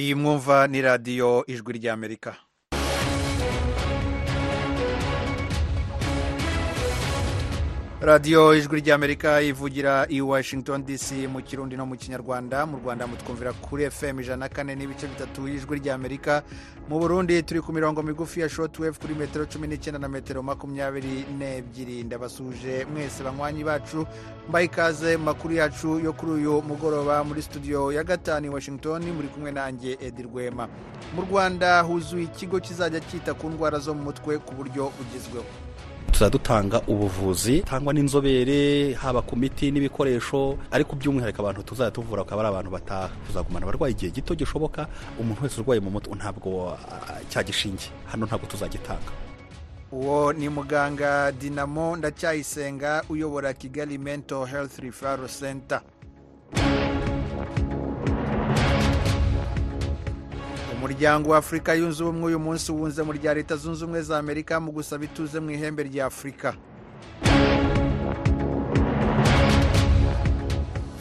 iyi mwumva ni radiyo ijwi ry'amerika radiyo ijwi ry'amerika ivugira i washington dc mu kirundi no mu kinyarwanda. Mu rwanda mutwumvira kuri fm ijana na kane n'ibice bitatu y'ijwi ry'amerika mu burundi turi ku mirongo migufi ya shotwave kuri metero cumi n'icyenda na metero makumyabiri n'ebyiri. Ndabasuje mwese banywanyi bacu. Mbaye ikaze makuru yacu yo kuri uyu mugoroba muri studio ya gatanu i washington muri kumwe nanjye edi rwema. Mu rwanda huzuye ikigo kizajya cyita ku ndwara zo mu mutwe ku buryo bugezweho. Tuzajya dutanga ubuvuzi tangwa n'inzobere haba ku miti n'ibikoresho ariko by'umwihariko abantu tuzajya tuvura bakaba ari abantu bataha. Tuzagumana abarwayi igihe gito gishoboka umuntu wese urwaye mu mutwe ntabwo cyagishinge hano ntabwo tuzagitanga. Uwo ni muganga dinamo ndacyayisenga uyobora kigali mental health referral center. Umuryango wa afurika yunze ubumwe uyu munsi wunze mu rya leta zunze ubumwe za amerika mu gusaba ituze mu ihembe rya afurika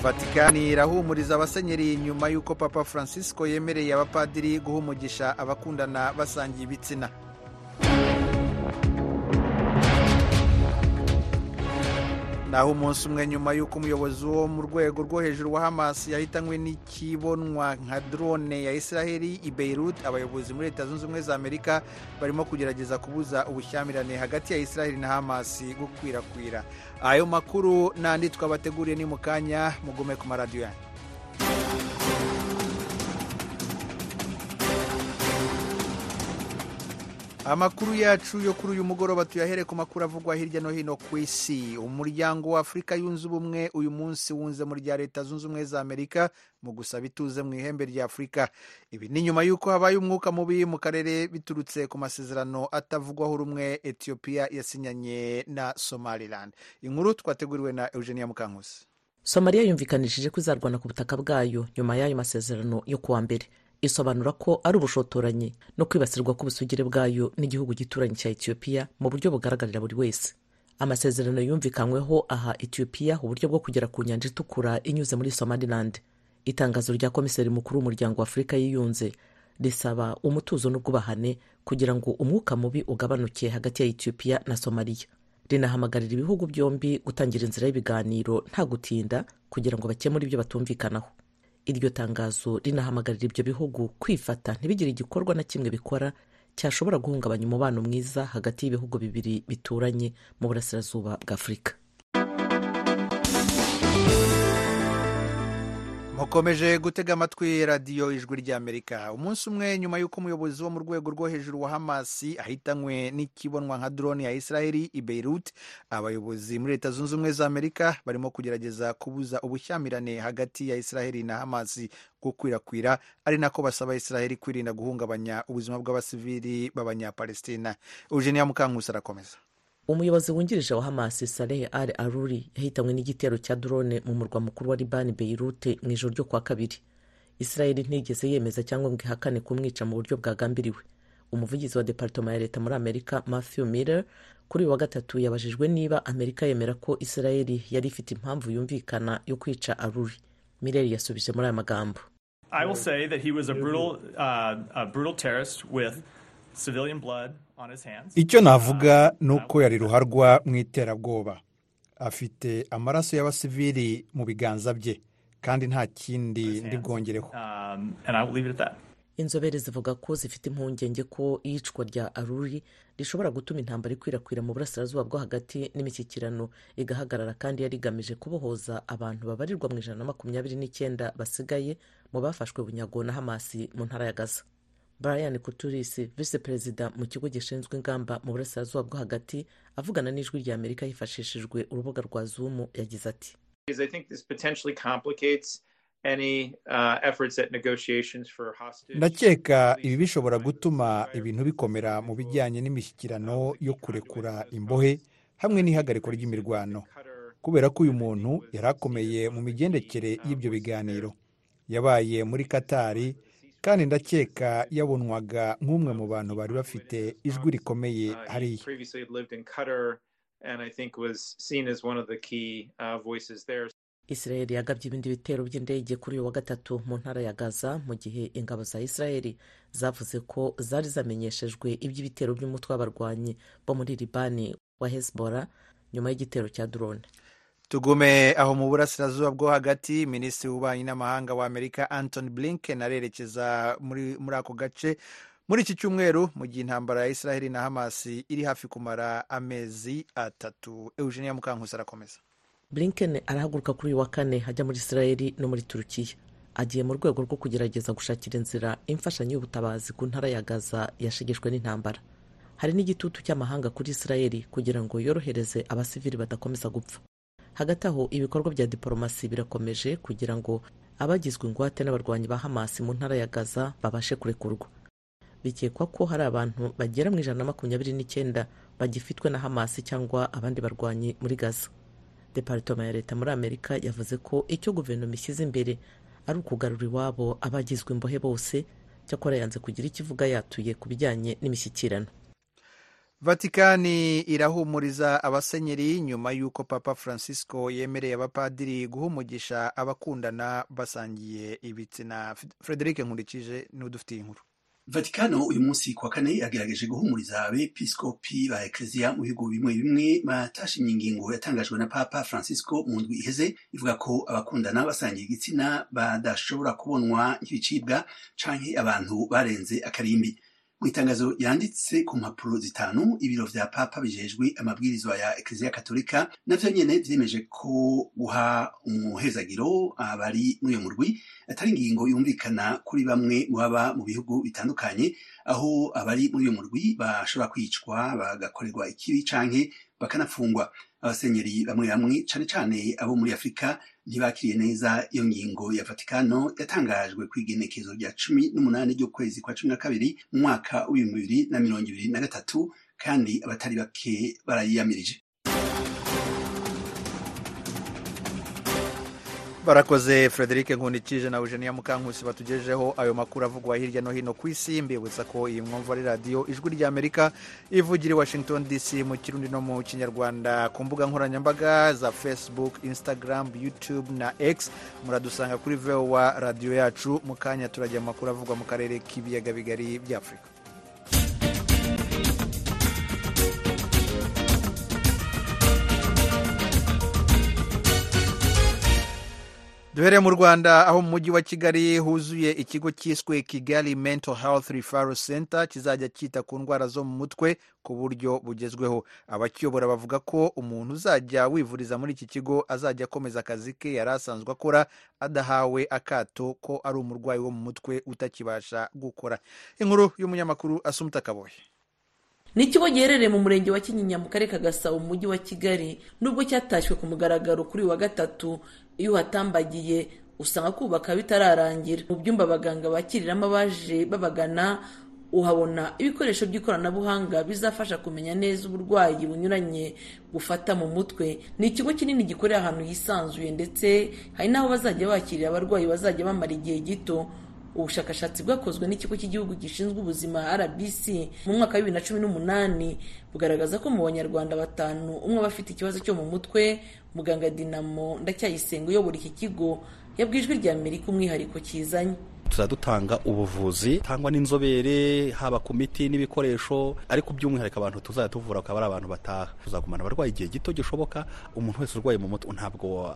vatikani irahumuriza abasenyeri nyuma y'uko papa francisco yemereye abapadiri guha umugisha abakundana basangiye ibitsina. Naho umunsi umwe nyuma y'uko umuyobozi wo mu rwego rwo hejuru wa hamas yahitanywe n'ikibonwa nka drone ya israheli i beirut abayobozi muri leta zunze ubumwe za amerika barimo kugerageza kubuza ubushyamirane hagati ya israheli na hamas gukwirakwira. Ayo makuru n'andi twabateguriye ni mu kanya mugume ku maradiyo yanyu. Amakuru yacu yo kuri uyu mugoroba tuyahere ku makuru avugwa hirya no hino ku isi. Umuryango wa afurika yunze ubumwe uyu munsi wunze mu rya leta zunze ubumwe za amerika mu gusaba ituze mu ihembe rya afurika ibi ni nyuma y'uko habaye umwuka mubi mu karere biturutse ku masezerano atavugwaho rumwe etiyopiya yasinyanye na somaliland. Inkuru twateguriwe na eugenia mukankusi. Somaliya yumvikanishije ko izarwana ku butaka bwayo nyuma y'ayo masezerano yo kuwa mbere. Isobanura ko ari ubushotoranyi no kwibasirwa k'ubusugire bwayo n'igihugu gituranyi cya etiyopiya mu buryo bugaragarira buri wese. Amasezerano yumvikanyweho aha etiyopiya uburyo bwo kugera ku nyanja itukura inyuze muri somaliland. Itangazo rya komiseri mukuru w'umuryango wa afurika yiyunze risaba umutuzo n'ubwubahane kugira ngo umwuka mubi ugabanuke hagati ya etiyopiya na somaliya rinahamagarira ibihugu byombi gutangira inzira y'ibiganiro nta gutinda kugira ngo bakemure ibyo batumvikanaho. Iryo tangazo rinahamagarira ibyo bihugu kwifata. Ntibigire igikorwa na kimwe bikora cyashobora guhungabanya umubano mwiza hagati y'ibihugu bibiri bituranye mu burasirazuba bwa afurika mukomeje gutega amatwi radiyo ijwi ry'amerika umunsi umwe nyuma y'uko umuyobozi wo mu rwego rwo hejuru wa hamasi ahitanywe n'ikibonwa nka drone ya israheli i beirut abayobozi muri leta zunze ubumwe za amerika barimo kugerageza kubuza ubushyamirane hagati ya israheli na hamasi gukwirakwira. Ari nako basaba israheli kwirinda guhungabanya ubuzima bw'abasivili b'abanyapalestina. Eugenia mukankusi arakomeza. Umuyobozi wungirije wa hamasi saleh al aruri yahitanywe n'igitero cya drone mu murwa mukuru wa libani beirute mu ijoro ryo kuwa kabiri. Israeli ntigeze yemeza cyangwa ngo ihakane kumwica mu buryo bwagambiriwe. Umuvugizi wa departoma ya leta muri amerika matthew miller kuri uyu wa gatatu yabajijwe niba amerika yemera ko israeli yari ifite impamvu yumvikana yo kwica aruri. Miller yasubije muri aya magambo. I will say that he was a brutal, uh, a brutal terrorist with civilian blood. Icyo navuga ni uko yari ruharwa mu iterabwoba. Afite amaraso y'abasivili mu biganza bye kandi nta kindi ndi bwongereho Um, and I will leave it at that. inzobere zivuga ko zifite impungenge ko iyicwa rya aruri rishobora gutuma intambara ikwirakwira mu burasirazuba bwo hagati n'imishyikirano igahagarara kandi yari igamije kubohoza abantu babarirwa mu ijana na makumyabiri n'icyenda basigaye mu bafashwe bunyago na hamasi mu ntara ya gaza. Brian kuturisi visi perezida mu kigo gishinzwe ingamba mu burasirazuba bwo hagati avugana n'ijwi rya amerika hifashishijwe urubuga rwa zumu yagize ati is I think this potentially complicates any uh, efforts at negotiations for hostage. ndakeka ibi bishobora gutuma ibintu bikomera mu bijyanye n'imishyikirano yo kurekura imbohe hamwe n'ihagarikwa ry'imirwano kubera ko uyu muntu yari akomeye mu migendekere y'ibyo biganiro yabaye muri katari kandi ndakeka yabonwaga nk'umwe mu bantu bari bafite ijwi rikomeye hariya. Uh, israel yagabye ibindi bitero by'indege kuri uyu wa gatatu mu ntara ya gaza mu gihe ingabo za israel zavuze ko zari zamenyeshejwe iby'ibitero by'umutwe w'abarwanyi bo muri libani wa hezbollah nyuma y'igitero cya drone. Tugume aho mu burasirazuba bwo hagati minisitiri w'ububanyi n'amahanga wa amerika anthony blinken arerekeza muri, muri ako gace. Muri iki cyumweru mu gihe intambara ya israheli na hamasi iri hafi kumara amezi atatu. Eugenia mukankusi arakomeza. Blinken arahaguruka kuri uyu wa kane ajya muri israel no muri turukiya. Agiye mu rwego rwo kugerageza gushakira inzira imfashanyo y'ubutabazi ku ntara ya gaza yashegeshwe n'intambara. Hari n'igitutu cy'amahanga kuri israel kugira ngo yorohereze abasivili badakomeza gupfa. Hagati aho ibikorwa bya diporomasi birakomeje kugira ngo abagizwe ingwate n'abarwanyi ba hamasi mu ntara ya gaza babashe kurekurwa. Bikekwa ko hari abantu bagera mu ijana na makumyabiri n'icyenda bagifitwe na hamasi cyangwa abandi barwanyi muri gaza. Deparitoma ya leta muri amerika yavuze ko icyo guverinoma ishyize imbere ari ukugarura iwabo abagizwe imbohe bose cyakora yanze kugira icyo ivuga yatuye ku bijyanye n'imishyikirano. Vatikani irahumuriza abasenyeri nyuma y'uko papa francisco yemereye abapadiri guha umugisha abakundana basangiye ibitsina. Frederic nkurikije n'udufitiye inkuru. Vatikano uyu munsi kuwa kane yagerageje guhumuriza abepiskopi ba ekleziya mu bihugu bimwe bimwe batashimye ingingo yatangajwe na papa francisco mu ndwi iheze ivuga ko abakundana basangiye igitsina badashobora kubonwa nk'ibicibwa canke abantu barenze akarimbi. Mu itangazo yanditse ku mpapuro zitanu ibiro vya papa bijejwe amabwirizwa ya ekleziya katolika navyo nyene vyemeje ko guha umuhezagiro abari muri murwi atari ingingo yumvikana kuri bamwe baba mu bihugu bitandukanye aho abari muri uyo murwi bashobora kwicwa bagakorerwa ikibi canke bakanafungwa. Abasenyeri bamwe bamwe cane cane abo muri afurika ntibakiriye neza iyo ngingo. Ya vatikano yatangajwe ku igenekezo rya cumi n'umunani ry'ukwezi kwa cumi na kabiri mu mwaka w'ibihumbi bibiri na mirongo ibiri na gatatu kandi abatari bake barayiyamirije. Barakoze frederic nkundikije na eugenia mukankusi batugejeho ayo makuru avugwa hirya no hino ku isi. Mbibutsa ko iyi mwumva ari radiyo ijwi ry'amerika ivugira i washington dc mu kirundi no mu kinyarwanda. Ku mbuga nkoranyambaga za facebook instagram youtube na x muradusanga kuri vowa radiyo yacu. Mu kanya turajya mu makuru avugwa mu karere k'ibiyaga bigari by'afurika duhereye mu rwanda aho mu mujyi wa kigali huzuye ikigo cyiswe kigali mental health referral center kizajya cyita ku ndwara zo mu mutwe ku buryo bugezweho. Abakiyobora bavuga ko umuntu uzajya wivuriza muri iki kigo azajya akomeza akazi ke yari asanzwe akora adahawe akato ko ari umurwayi wo mu mutwe utakibasha gukora. Inkuru y'umunyamakuru asumuta kaboye ni ikigo giherereye mu murenge wa kinyinya mu karere ka gasabo mu mujyi wa kigali nubwo cyatashywe ku mugaragaro kuri uyu wa gatatu iyo uhatambagiye usanga kubaka bitararangira. Mu byumba abaganga bakiriramo abaje babagana uhabona ibikoresho by'ikoranabuhanga bizafasha kumenya neza uburwayi bunyuranye bufata mu mutwe. Ni ikigo kinini gikorera ahantu hisanzuye ndetse hari n'aho bazajya bakirira abarwayi bazajya bamara igihe gito ubushakashatsi bwakozwe n'ikigo cy'igihugu gishinzwe ubuzima rbc mu mwaka wa bibiri na cumi n'umunani bugaragaza ko mu banyarwanda batanu umwe aba afite ikibazo cyo mu mutwe muganga dinamo ndacyayisenga uyobora iki kigo yabwiye ijwi rya amerika umwihariko kizanye. Tuzajya dutanga ubuvuzi tangwa n'inzobere haba ku miti n'ibikoresho ariko by'umwihariko abantu tuzajya tuvura akaba ari abantu bataha. Tuzagumana abarwayi igihe gito gishoboka umuntu wese urwaye mu mutwe ntabwo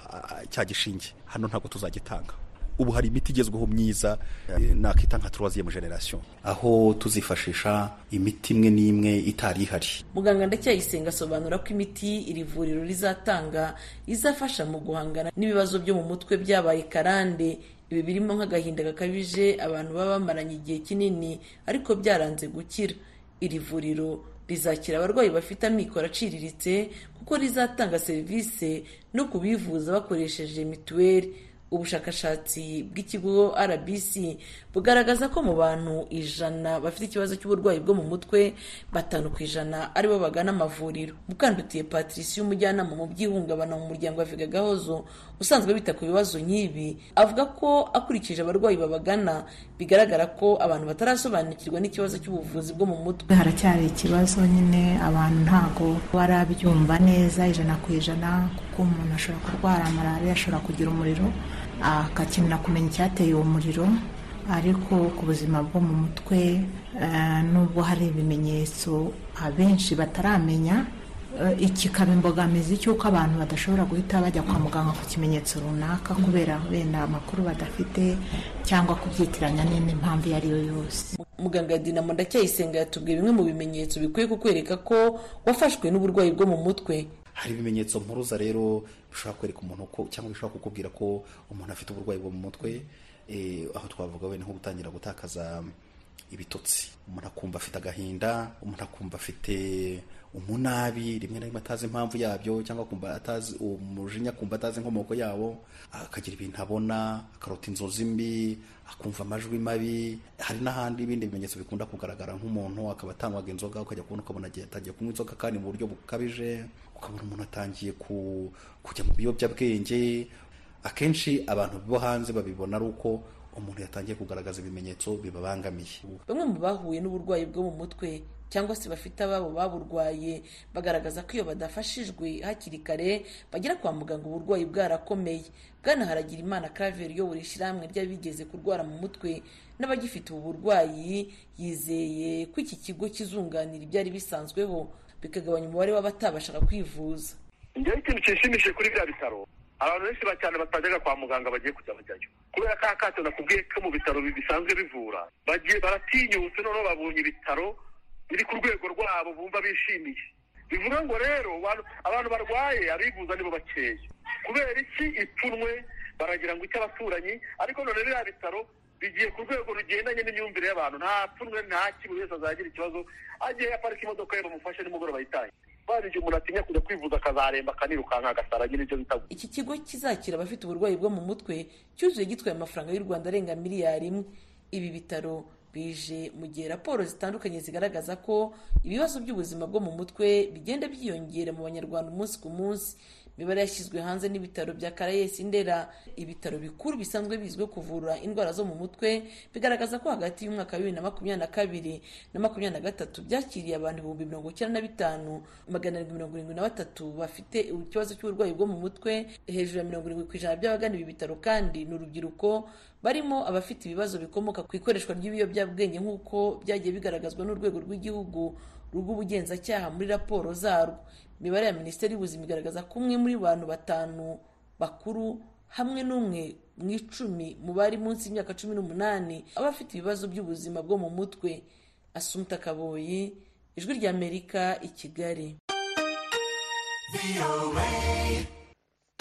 cyagishinge hano ntabwo tuzagitanga. Ubu hari imiti igezweho myiza nakita nka troisième generation aho tuzifashisha imiti imwe n'imwe itari ihari muganga ndacyayisenga asobanura ko imiti iri vuriro rizatanga izafasha mu guhangana n'ibibazo byo mu mutwe byabaye karande. Ibi birimo nk'agahinda gakabije abantu baba bamaranye igihe kinini ariko byaranze gukira. Iri vuriro rizakira abarwayi bafite amikoro aciriritse kuko rizatanga serivisi no kubivuza bakoresheje mituweli. Ubushakashatsi bw'ikigo rbc bugaragaza ko mu bantu ijana bafite ikibazo cy'uburwayi bwo mu mutwe batanu ku ijana ari bo bagana amavuriro. Mukandutiye patricia umujyanama mu by'ihungabana mu muryango wa viga gahozo usanzwe bita ku bibazo nk'ibi avuga ko akurikije abarwayi babagana bigaragara ko abantu batarasobanukirwa n'ikibazo cy'ubuvuzi bwo mu mutwe. Haracyari ikibazo nyine abantu ntabwo barabyumva neza ijana ku ijana kuko umuntu ashobora kurwara malariya ashobora kugira umuriro. Agakenera kumenya icyateye uwo muriro ariko ku buzima bwo mu mutwe nubwo hari ibimenyetso abenshi bataramenya kikaba imbogamizi cy'uko abantu badashobora guhita bajya kwa muganga ku kimenyetso runaka kubera wenda amakuru badafite cyangwa kubyitiranya n'indi mpamvu iyo ari yo yose. Muganga dinamo ndacyayisenga yatubwiye bimwe mu bimenyetso bikwiye kukwereka ko wafashwe n'uburwayi bwo mu mutwe. Hari ibimenyetso mpuruza rero bishobora kwereka umuntu ko cyangwa bishobora kukubwira ko umuntu afite uburwayi bwo mu mutwe aho twavuga wenda nko gutangira gutakaza ibitotsi. Umuntu akumva afite agahinda umuntu akumva afite umunabi rimwe na rimwe atazi impamvu yabyo cyangwa akumva atazi umujinya akumva atazi inkomoko yawo akagira ibintu abona akarota inzozi mbi akumva amajwi mabi. Hari n'ahandi ibindi bimenyetso bikunda kugaragara nk'umuntu akaba atanywaga inzoga ukajya kubona ukabona atangiye kunywa inzoga kandi mu buryo bukabije ukabona umuntu atangiye kujya mu biyobyabwenge. Akenshi abantu bo hanze babibona ari uko umuntu yatangiye kugaragaza ibimenyetso bibabangamiye. Bamwe mu bahuye n'uburwayi bwo mu mutwe cyangwa se bafite ababo baburwaye bagaragaza ko iyo badafashijwe hakiri kare bagera kwa muganga uburwayi bwarakomeye. Bwana haragira imana karaveri uyobora ishyirahamwe ry'abigeze kurwara mu mutwe n'abagifite ubu burwayi yizeye ko iki kigo kizunganira ibyari bisanzweho. Bikagabanya umubare w'abatabashaga kwivuza. Njyewe ikintu kinshimishije kuri bya bitaro abantu benshi cyane batajyaga kwa muganga bagiye kujya bajyayo. Kubera ko akato nakubwiye ko mu bitaro bisanzwe bivura bagiye baratinyutse noneho babonye ibitaro biri ku rwego rwabo bumva bishimiye. Bivuga ngo rero abantu barwaye abivuza nibo bakeya kubera iki? Ipfunwe baragira ngo icy'abaturanyi ariko none biriya bitaro bigiye ku rwego rugendanye n'imyumvire y'abantu nta pfunwe nta ki buri wese azagira ikibazo agiye aparika imodoka ye bamufashe nimugoroba yitaye. Bari igihe umuntu atinya kujya kwivuza akazaremba akanirukanka agasara nyine ibyo bita iki kigo kizakira abafite uburwayi bwo mu mutwe cyuzuye gitwaye amafaranga y'u rwanda arenga miliyari imwe. Ibi bitaro bije mu gihe raporo zitandukanye zigaragaza ko ibibazo by'ubuzima bwo mu mutwe bigenda byiyongera mu banyarwanda umunsi ku munsi. Imibare yashyizwe hanze n'ibitaro bya karayesi ndera. Ibitaro bikuru bisanzwe bizwiho kuvura indwara zo mu mutwe bigaragaza ko hagati y'umwaka wa bibiri na makumyabiri na kabiri na makumyabiri na gatatu byakiriye abantu ibihumbi mirongo icyenda na bitanu. Magana arindwi mirongo irindwi na batatu bafite ikibazo cy'uburwayi bwo mu mutwe. Hejuru ya mirongo irindwi ku ijana by'abagana ibi bitaro kandi ni urubyiruko barimo abafite ibibazo bikomoka ku ikoreshwa ry'ibiyobyabwenge nk'uko byagiye bigaragazwa n'urwego rw'igihugu rw'ubugenzacyaha muri raporo zarwo. Imibare ya minisiteri y'ubuzima igaragaza ko umwe muri bantu batanu bakuru hamwe n'umwe mu icumi mu bari munsi y'imyaka cumi n'umunani aba afite ibibazo by'ubuzima bwo mu mutwe. Asumta kaboyi ijwi ry'amerika i kigali.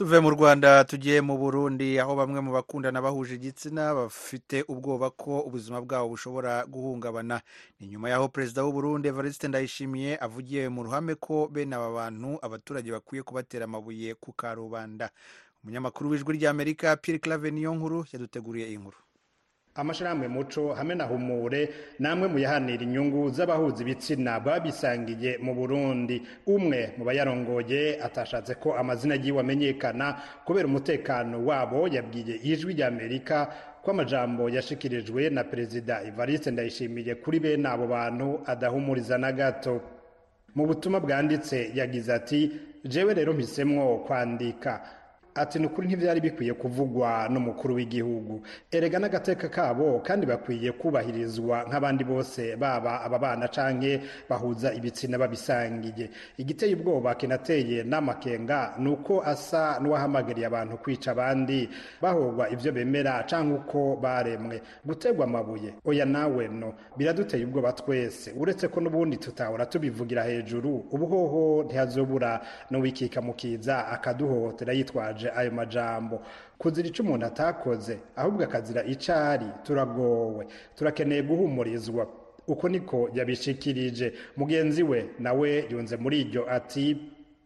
Tuve mu rwanda tugiye mu burundi aho bamwe mu bakundana bahuje igitsina bafite ubwoba ko ubuzima bwabo bushobora guhungabana. Ni nyuma y'aho perezida w'uburundi evariste ndayishimiye avugiye mu ruhame ko bene aba bantu abaturage bakwiye kubatera amabuye ku karubanda. Umunyamakuru w'ijwi ry'amerika pierre clave niyo nkuru yaduteguriye iyi nkuru. Amashirahamwe muco hamwe na humure namwe mu yahanira inyungu z'abahuza ibitsina baba bisangiye mu burundi. Umwe mu bayarongoye atashatse ko amazina yiwe amenyekana kubera umutekano wabo yabwiye ijwi ry'amerika ko amajambo yashikirijwe na perezida evariste ndayishimiye kuri bene abo bantu adahumuriza na gato. Mu butumwa bwanditse yagize ati jewe rero mpisemwo kwandika. Ati ni ukuri ntibyari bikwiye kuvugwa n'umukuru w'igihugu. Erega n'agateka kabo kandi bakwiye kubahirizwa nk'abandi bose baba aba bana canke bahuza ibitsina babisangiye igiteye ubwoba kinateye n'amakenga ni uko asa n'uwahamagariye abantu kwica abandi bahogwa ivyo bemera canke uko baremwe. Gutegwa amabuye oya nawe no biraduteye ubwoba twese. Uretse ko n'ubundi tutahora tubivugira hejuru ubuhoho ntihazobura n'uwikika mukiza akaduhohotera yitwaje ayo majambo. Kuzira icyo umuntu atakoze ahubwo akazira icari turagowe. Turakeneye guhumurizwa. Uko niko yabishikirije. Mugenzi we nawe yunze muri iryo ati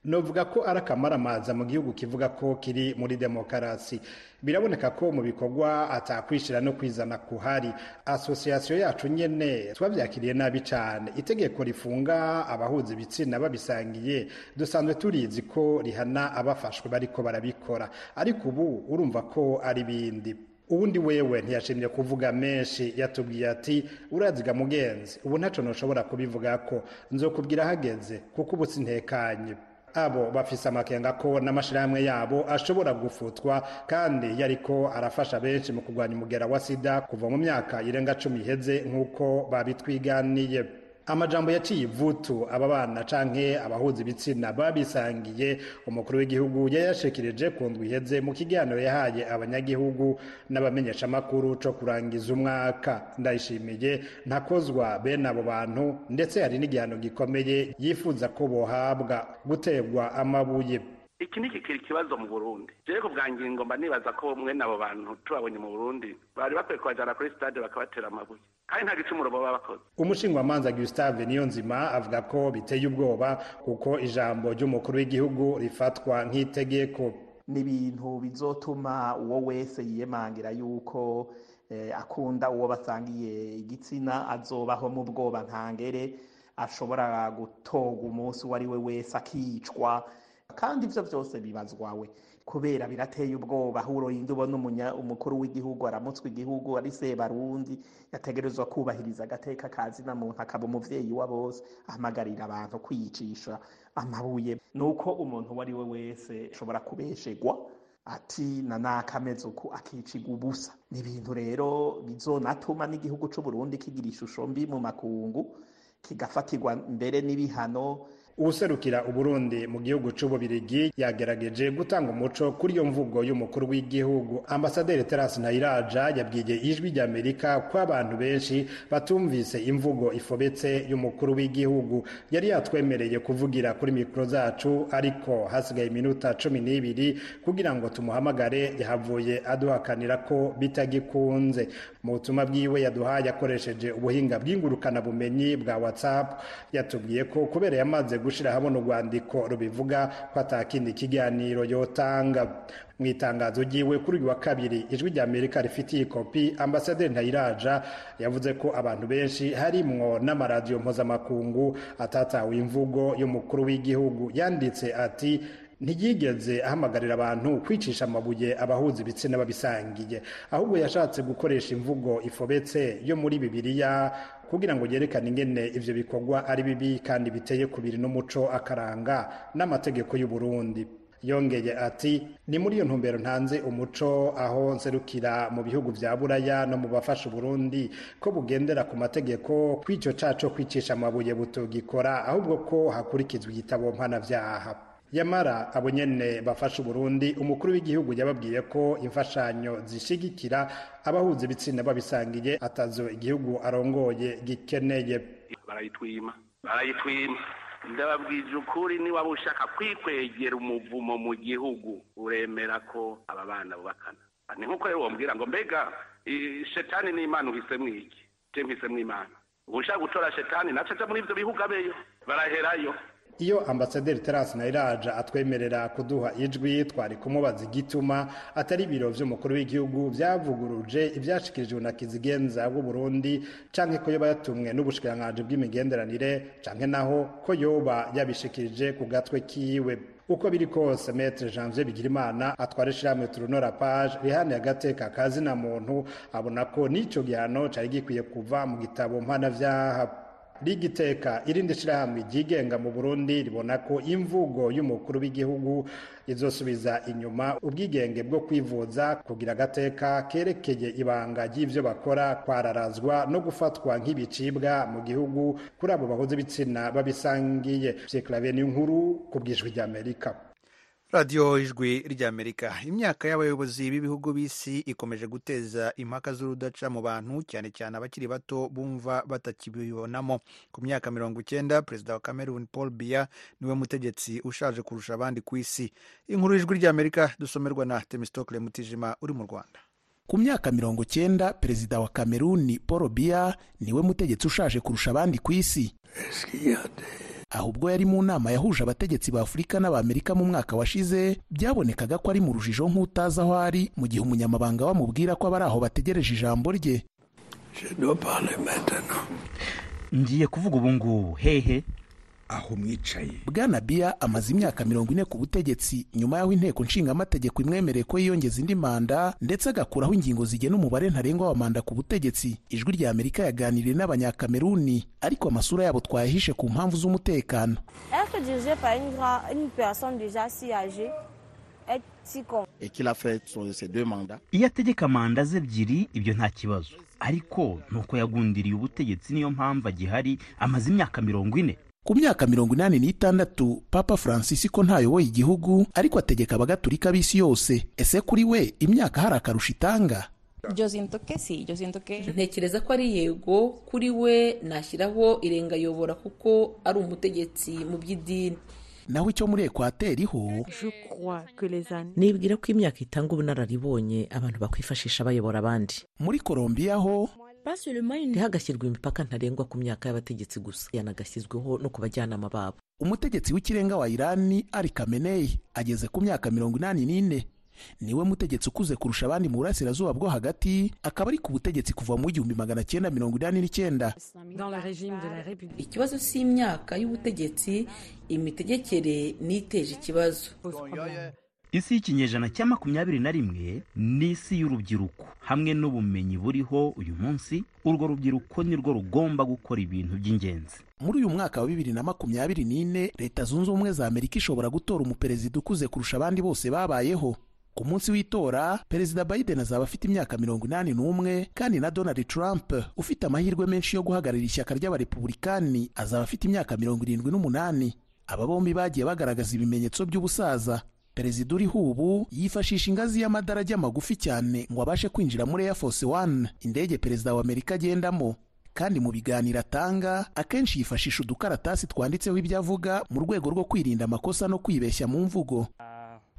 novuga ko ari akamaramaza mu gihugu kivuga ko kiri muri demokarasi. Biraboneka ko mu bikorwa atakwishira no kwizana kuhari. Asosiyasiyo yacu nyene twavyakiriye nabi cane. Itegeko rifunga abahuza ibitsina babisangiye. Dusanzwe turizi ko rihana abafashwe bariko barabikora. Ariko ubu urumva ko ari bindi ubundi wewe ntiyashimye kuvuga menshi. Yatubwiye ati uraziga mugenzi ubu ntaco noshobora kubivuga ko nzokubwira hageze kuko ubu sintekanye. Abo bafise amakenga ko n'amashirahamwe yabo ashobora gufutwa kandi yariko arafasha benshi mu kurwanya umugera wa sida kuva mu myaka irenga cumi iheze nk'uko babitwiganiye. Amajambo yaciye ivutu aba bana canke abahuza ibitsina babisangiye. Umukuru w'igihugu yayashikirije ku ndwi iheze mu kiganiro yahaye abanyagihugu n'abamenyeshamakuru co kurangiza umwaka. Ndayishimiye ntakozwa bene abo bantu ndetse hari n'igihano gikomeye yifuza ko bohabwa guterwa amabuye. Iki ni kikiri ikibazo mu burundi. Jewe ku bwa ngingo mba nibaza ko mwene abo bantu tubabonye mu burundi bari bakwiye kubajana kuri stade bakabatera amabuye. Kandi nta gicumuro baba bakoze. Umushingwamanza gustave niyonzima avuga ko biteye ubwoba kuko ijambo ry'umukuru w'igihugu rifatwa nk'itegeko. Ni ibintu bizotuma uwo wese yiyemangira yuko akunda uwo basangiye igitsina azobaho mu bwoba ntangere ashobora gutoga umunsi uwo ari we wese akicwa kandi ibyo byose bibazwawe kubera birateye ubwoba. Aho urinda ubona umukuru w'igihugu aramutswa igihugu ari sebarundi yategerezwa kubahiriza agateka kazina muntu akaba umuvyeyi wa bose. Ahamagarira abantu kwiyicisha amabuye. Nuko umuntu uwo ari we wese ashobora kubeshegwa ati na nakameze uku akicigwa ubusa. Ni ibintu rero bizonatuma n'igihugu c'u Burundi kigira ishusho mbi mu makungu kigafatirwa mbere n'ibihano uwuserukira uburundi mu gihugu c'ububirigi yagerageje gutanga umuco kuri iyo mvugo y'umukuru w'igihugu. Ambasaderi terasi ntayiraja yabwiye ijwi ry'amerika ko abantu benshi batumvise imvugo ifobetse y'umukuru w'igihugu. Yari yatwemereye kuvugira kuri mikoro zacu ariko hasigaye iminota cumi n'ibiri kugira ngo tumuhamagare yahavuye aduhakanira ko bitagikunze. Mu butumwa bwiwe yaduhaye akoresheje ubuhinga bw'ingurukanabumenyi bwa whatsapp. Yatubwiye ko kubera yamaze gushira habona urwandiko rubivuga ko atakindi kiganiro yotanga. Mu itangazo ryiwe kuri uyu wa kabiri ijwi rya amerika rifitiye ikopi ambasaderi ntayiraja yavuze ko abantu benshi harimwo n'amaradiyo mpuzamakungu atatawe imvugo y'umukuru w'igihugu. Yanditse ati ntiyigeze ahamagarira abantu kwicisha amabuye abahuza ibitsina babisangiye. Ahubwo yashatse gukoresha imvugo ifobetse yo muri bibiliya kugira ngo yerekane ingene ivyo bikorwa ari bibi kandi biteye kubiri n'umuco akaranga n'amategeko y'u Burundi yongeye ati ni muri iyo ntumbero ntanze umuco aho nserukira mu bihugu vya buraya no mu bafasha Burundi ko bugendera ku mategeko kw'ico caco kwicisha amabuye butogikora ahubwo ko hakurikizwa igitabo mpanavyaha. Yamara abo nyene bafasha Burundi umukuru w'igihugu yababwiye ko imfashanyo zishigikira abahuza ibitsina babisangiye atazo igihugu arongoye gikeneye. Barayitwima barayitwima. Ndababwije ukuri niba ushaka kwikwegera umuvumo mu gihugu uremera ko aba bana bubakana. Ni nk'uko rero wambwira ngo mbega shetani n'imana uhisemo iki? Je mpisemo imana? Ushaka gutora shetani naco aja muri ivyo bihugu abeyo. Baraherayo. Iyo ambasaderi terasi nayiraja atwemerera kuduha ijwi twari kumubaza igituma atari ibiro vy'umukuru w'igihugu vyavuguruje ivyashikirijwe na kizigenza w'uburundi canke ko yoba yatumwe n'ubushikiranganji bw'imigenderanire canke naho ko yoba yabishikirije ku gatwe kiwe. Uko biri kose metre janvier bigirimana atwara ishirahamwe turunora page rihaniye agateka kazina muntu abona ko n'ico gihano cari gikwiye kuva mu gitabo mpanavyaha. Rigiteka irindi shirahamwe ryigenga mu Burundi ribona ko imvugo y'umukuru w'igihugu izosubiza inyuma ubwigenge bwo kwivuza kugira agateka kerekeye ibanga ry'ivyo bakora kwararazwa no gufatwa nk'ibicibwa mu gihugu kuri abo bahuze ibitsina babisangiye. Pierre n'inkuru ku bwijwi ry'Amerika. Radiyo ijwi ry'amerika imyaka y'abayobozi b'ibihugu b'isi ikomeje guteza impaka z'urudaca mu bantu cyane cyane abakiri bato bumva batakibibonamo. Ku myaka mirongo icyenda perezida wa cameroon paul biya ni we mutegetsi ushaje kurusha abandi ku isi. Inkuru y'ijwi ry'amerika dusomerwa na temistokle mutijima uri mu rwanda. Ku myaka mirongo icyenda perezida wa kameruni paul biya ni we mutegetsi ushaje kurusha abandi ku isi. Ahubwo yari mu nama yahuje abategetsi ba afurika n'abamerika mu mwaka washize byabonekaga ko ari mu rujijo nk'utazi aho ari mu gihe umunyamabanga bamubwira ko abari aho bategereje ijambo rye. Ngiye kuvuga ubu ngubu hehe. Aho mwicaye. Bwana biya amaze imyaka mirongo ine ku butegetsi nyuma y'aho inteko nshingamategeko imwemereye ko yiyongeza indi manda ndetse agakuraho ingingo zigena umubare ntarengwa wa manda ku butegetsi. Ijwi rya amerika yaganiriye n'abanyakameruni ariko amasura yabo twayahishe ku mpamvu z'umutekano. Iyo ategeka manda ze ebyiri ibyo nta kibazo. Ariko nuko yagundiriye ubutegetsi niyo mpamvu agihari amaze imyaka mirongo ine ku myaka mirongo inani n'itandatu papa francisco ntayoboye igihugu ariko ategeka abagatulika b'isi yose. Ese kuri we imyaka hari akarusho itanga? Ntekereza ko ari yego kuri we nashyiraho irengayobora kuko ari umutegetsi mu by'idini. Naho icyo muri ekwateri ho nibwira ko imyaka itanga ubunararibonye abantu bakwifashisha bayobora abandi. muri colombiya ho ntihagashyirwe imipaka ntarengwa ku myaka y'abategetsi gusa. Yanagashyizweho no ku bajyanama babo. Umutegetsi w'ikirenga wa irani ari kameneyi ageze ku myaka mirongo inani n'ine. Niwe mutegetsi ukuze kurusha abandi mu burasirazuba bwo hagati akaba ari ku butegetsi kuva mu igihumbi magana cyenda mirongo inani n'icyenda. Ikibazo si imyaka y'ubutegetsi imitegekere n'iteje ikibazo. Isi y'ikinyejana cya makumyabiri na rimwe ni isi y'urubyiruko. Hamwe n'ubumenyi buriho uyu munsi urwo rubyiruko nirwo rugomba gukora ibintu by'ingenzi. Muri uyu mwaka wa bibiri na makumyabiri n'ine leta zunze ubumwe za amerika ishobora gutora umuperezida ukuze kurusha abandi bose babayeho. Ku munsi w'itora perezida biden azaba afite imyaka mirongo inani n'umwe kandi na donald trump ufite amahirwe menshi yo guhagararira ishyaka ry'abarepubulikani azaba afite imyaka mirongo irindwi n'umunani. Aba bombi bagiye bagaragaza ibimenyetso by'ubusaza. Perezida uriho ubu yifashisha ingazi y'amadarajya magufi cyane ngo abashe kwinjira muri air force one. Indege perezida wa amerika agendamo. Kandi mu biganiro atanga akenshi yifashisha udukaratasi twanditseho ibyo avuga mu rwego rwo kwirinda amakosa no kwibeshya mu mvugo.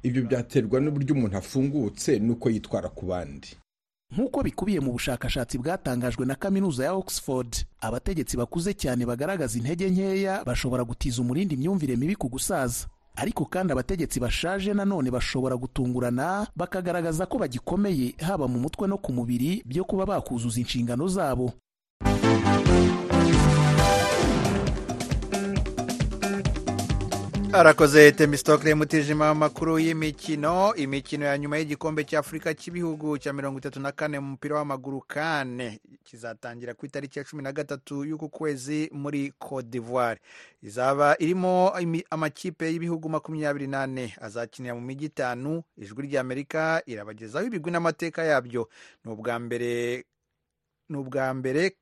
Ibyo byaterwa n'uburyo umuntu afungutse n'uko yitwara ku bandi. Nk'uko bikubiye mu bushakashatsi bwatangajwe na kaminuza ya oxford abategetsi bakuze cyane bagaragaza intege nkeya bashobora gutiza umurindi imyumvire mibi ku gusaza. Ariko kandi abategetsi bashaje nanone bashobora gutungurana bakagaragaza ko bagikomeye haba mu mutwe no ku mubiri byo kuba bakuzuza inshingano zabo. Arakoze temisitokire mutijima amakuru y'imikino. Imikino ya nyuma y'igikombe cy'afurika cy'ibihugu cya mirongo itatu na kane mu mupira w'amaguru kane kizatangira ku itariki ya cumi na gatatu y'uku kwezi muri cote d'ivoire. Izaba irimo amakipe y'ibihugu makumyabiri n'ane azakinira mu mijyi itanu. Ijwi ry'amerika irabagezaho ibigwi n'amateka yabyo. Ni ubwa mbere ni ubwa mbere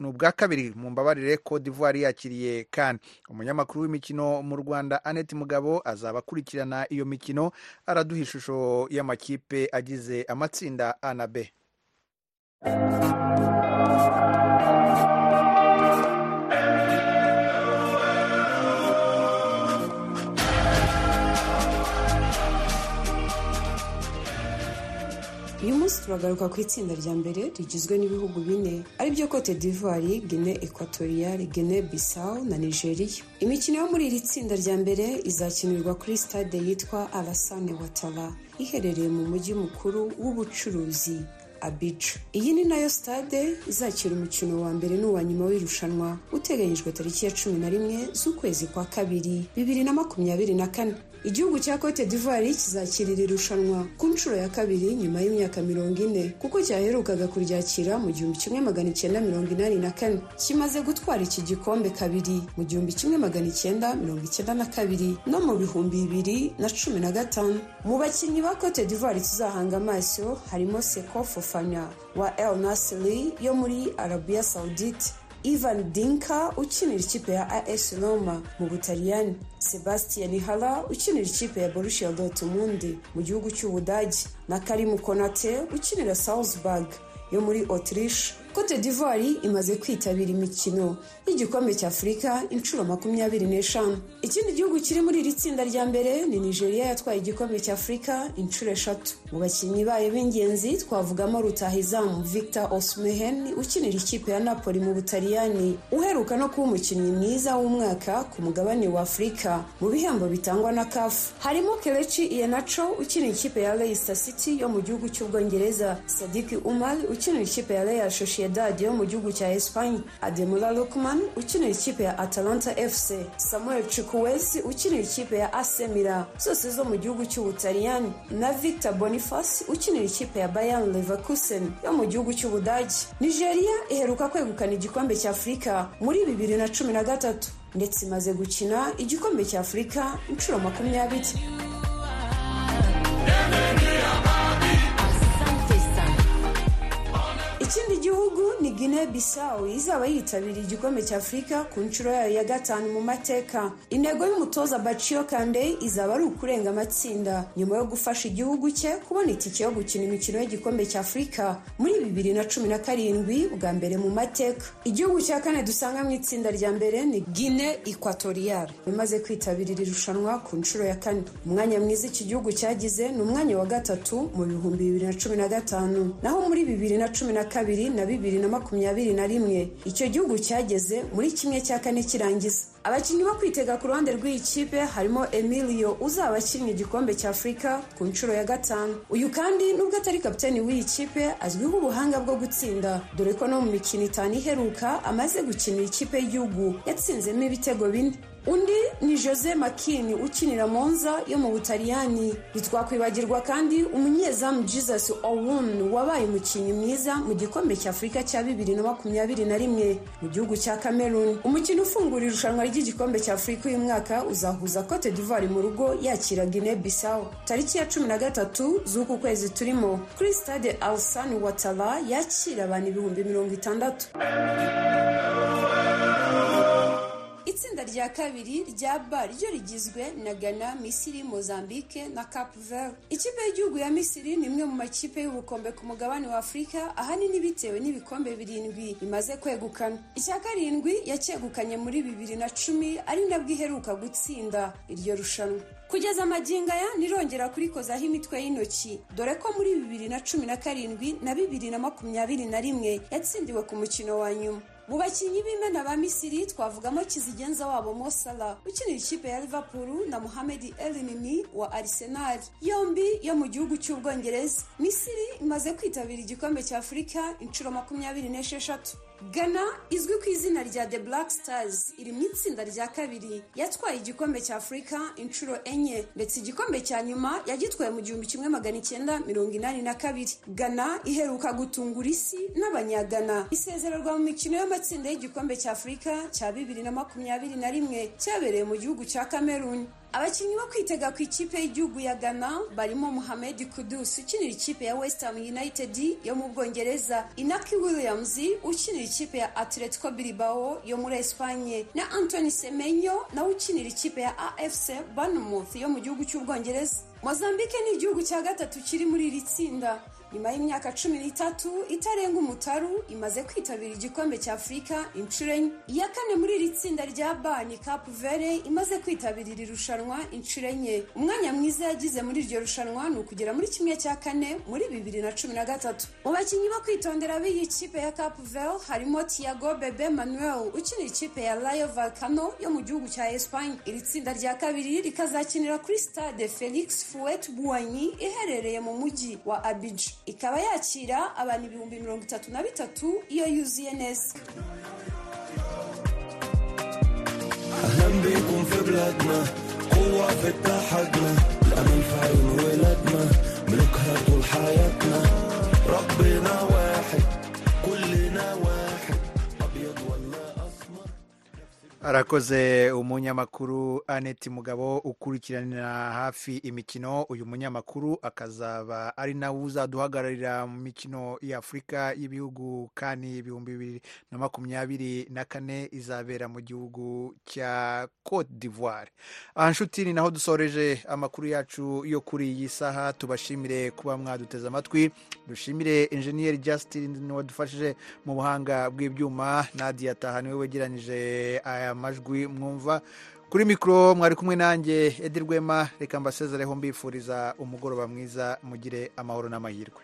ni ubwa kabiri mu mbabarire Cote d'Ivoire yakiriye kan umunyamakuru w'imikino mu rwanda annette mugabo azaba akurikirana iyo mikino araduha ishusho y'amakipe agize amatsinda a na b. uyu munsi turagaruka ku itsinda rya mbere rigizwe n'ibihugu bine ari byo cote d'ivoire guine equatoriale guine bissau na nigeria. Imikino yo muri iri tsinda rya mbere izakinirwa kuri stade yitwa alasane watara iherereye mu mujyi mukuru w'ubucuruzi Abidjan. Iyi ni na yo stade izakira umukino wa mbere n'uwa nyuma w'irushanwa uteganyijwe tariki ya cumi na rimwe z'ukwezi kwa kabiri bibiri na makumyabiri na kane. Igihugu cya cote d'ivoire kizakirira irushanwa ku nshuro ya kabiri nyuma y'imyaka mirongo ine kuko cyaherukaga kuryakira mu gihumbi kimwe magana icyenda mirongo inani na kane. Kimaze gutwara iki gikombe kabiri mu gihumbi kimwe magana icyenda mirongo icyenda na kabiri no mu bihumbi bibiri na cumi na gatanu. Mu bakinnyi ba cote d'ivoire tuzahanga amaso harimo seko fofana wa el nasiri yo muri arabiya saudite. Ivan dinka ukinira ikipe ya as roma mu butaliyani. Sebastian hala ukinira ikipe ya borussia dortmund mu gihugu cy'ubudage na karimu konate ukinira salzburg. Yo muri autriche cote d'ivoire imaze kwitabira imikino y'igikombe cy'afurika inshuro makumyabiri n'eshanu. Ikindi gihugu kiri muri iri tsinda rya mbere ni nigeria yatwaye igikombe cy'afurika inshuro eshatu. Mu bakinnyi bayo b'ingenzi twavugamo rutahizamu victor osmehen ukinira ikipe ya napoli mu butaliyani. Uheruka no kuba umukinnyi mwiza w'umwaka ku mugabane wa afurika mu bihembo bitangwa na kafu harimo kelechi iheanacho ukinira ikipe ya leicester city yo mu gihugu cy'ubwongereza. Sadiki umar ukinira ikipe ya real sociedad sociedad yo mu gihugu cya espanye ademola lukman ukinira ikipe ya atalanta fc samuel chukwueze ukinira ikipe ya ac milan. Zose zo mu gihugu cy'ubutaliyani na victor boniface ukinira ikipe ya bayern leverkusen. Yo mu gihugu cy'ubudagi nigeria iheruka kwegukana igikombe cya afurika muri bibiri na cumi na gatatu. Ndetse imaze gukina igikombe cya afurika inshuro makumyabiri. Gihugu ni guinea bissau izaba yitabiriye igikombe cya afurika ku nshuro yayo ya gatanu mu mateka. Intego y'umutoza baciyo kande izaba ari ukurenga amatsinda. Nyuma yo gufasha igihugu cye kubona itike yo gukina imikino y'igikombe cya afurika muri bibiri na cumi na karindwi bwa mbere mu mateka. Igihugu cya kane dusanga mu itsinda rya mbere ni guinea equatorial imaze kwitabira iri rushanwa ku nshuro ya kane. Umwanya mwiza iki gihugu cyagize ni umwanya wa gatatu mu bihumbi bibiri na cumi na gatanu. Naho muri bibiri na cumi na kabiri na bibiri na makumyabiri na rimwe. Icyo gihugu cyageze muri kimwe cya kane kirangiza. Abakinnyi bo kwitega ku ruhande rw'iyi kipe harimo emilio uzaba akinnye igikombe cya afurika ku nshuro ya gatanu. Uyu kandi nubwo atari kapiteni w'iyi kipe azwiho ubuhanga bwo gutsinda. Dore ko no mu mikino itanu iheruka amaze gukinira ikipe y'igihugu. Yatsinzemo ibitego bine. Undi ni jose makini ukinira monza yo mu butaliyani. Ntitwakwibagirwa kandi umunyezamu jesus owun wabaye umukinnyi mwiza mu gikombe cya afurika cya bibiri na makumyabiri na rimwe mu gihugu cya cameroon. Umukino ufungura irushanwa ry'igikombe cya afurika uyu mwaka uzahuza cote d'ivoire mu rugo yakira guinea bissau. Tariki ya cumi na gatatu z'uku kwezi turimo kuri stade alsan watara yakira abantu ibihumbi mirongo itandatu. Itsinda rya kabiri rya ba ryo rigizwe na ghana misiri mozambique na cap vert. Ikipe y'igihugu ya misiri ni imwe mu makipe y'ubukombe ku mugabane wa afurika ahanini bitewe n'ibikombe birindwi bimaze kwegukana. Icya karindwi yacyegukanye muri bibiri na cumi ari nabwo iheruka gutsinda iryo rushanwa. Kugeza amagingo aya nirongera kurikozaho imitwe y'intoki. Dore ko muri bibiri na cumi na karindwi na bibiri na makumyabiri na rimwe yatsindiwe ku mukino wa nyuma. Mu bakinnyi b'imena ba misiri twavugamo kizigenza wabo mosala ukinira ikipe ya liverpool na muhamed elinini wa arsenal. Yombi yo mu gihugu cy'ubwongereza. Misiri imaze kwitabira igikombe cya afurika inshuro makumyabiri n'esheshatu. Ghana izwi ku izina rya the black stars. Iri mu itsinda rya kabiri. Yatwaye igikombe cya afurika inshuro enye ndetse igikombe cya nyuma yagitwaye mu gihumbi kimwe magana icyenda mirongo inani na kabiri. Ghana iheruka gutungura isi n'abanyagana. Isezererwa mu mikino y'amatsinda y'igikombe cya afurika cya bibiri na makumyabiri na rimwe cyabereye mu gihugu cya cameroon. Abakinnyi bo kwitega ku ikipe y'igihugu ya ghana barimo muhamed kudus ukinira ikipe ya west ham united yo mu bwongereza inaki williams ukinira ikipe ya atletico bilbao yo muri espanye na anthony semenyo nawe ukinira ikipe ya afc bournemouth yo mu gihugu cy'ubwongereza mozambique ni igihugu cya gatatu kiri muri iri tsinda. Nyuma y'imyaka cumi n'itatu itarenga umutaru imaze kwitabira igikombe cya afurika inshuro enye. Iya kane muri iri tsinda rya ba ni capu vere imaze kwitabira iri rushanwa inshuro enye. Umwanya mwiza yagize muri iryo rushanwa ni ukugera muri kimwe cya kane muri bibiri na cumi na gatatu. Mu bakinnyi bo kwitondera b'iyi kipe ya capu vere harimo tiago bebe manuel ukinira ikipe ya rayo valcano yo mu gihugu cya espanye iri tsinda rya kabiri rikazakinira kuri stade felix fuet buwanyi iherereye mu mujyi wa abidjan. ikaba yakira abantu ibihumbi mirongo itatu na bitatu iyo yuzuye neza أهلا بيكم في بلادنا قوة في اتحادنا الأمل في عيون ولادنا ملكها طول حياتنا ربنا واحد arakoze umunyamakuru aneti mugabo ukurikiranira hafi imikino. Uyu munyamakuru akazaba ari nawe uzaduhagararira mu mikino y'afurika y'ibihugu kandi ibihumbi bibiri na makumyabiri na kane izabera mu gihugu cya cote d'ivoire. Aha nshuti ni naho dusoreje amakuru yacu yo kuri iyi saha. Tubashimire kuba mwaduteze amatwi. Dushimire enjeniyeri justin wadufashije mu buhanga bw'ibyuma. Nadia taha ni we wegeranyije aya majwi mwumva kuri mikoro mwari kumwe nanjye edi rwema reka mbasezereho mbifuriza umugoroba mwiza mugire amahoro n'amahirwe.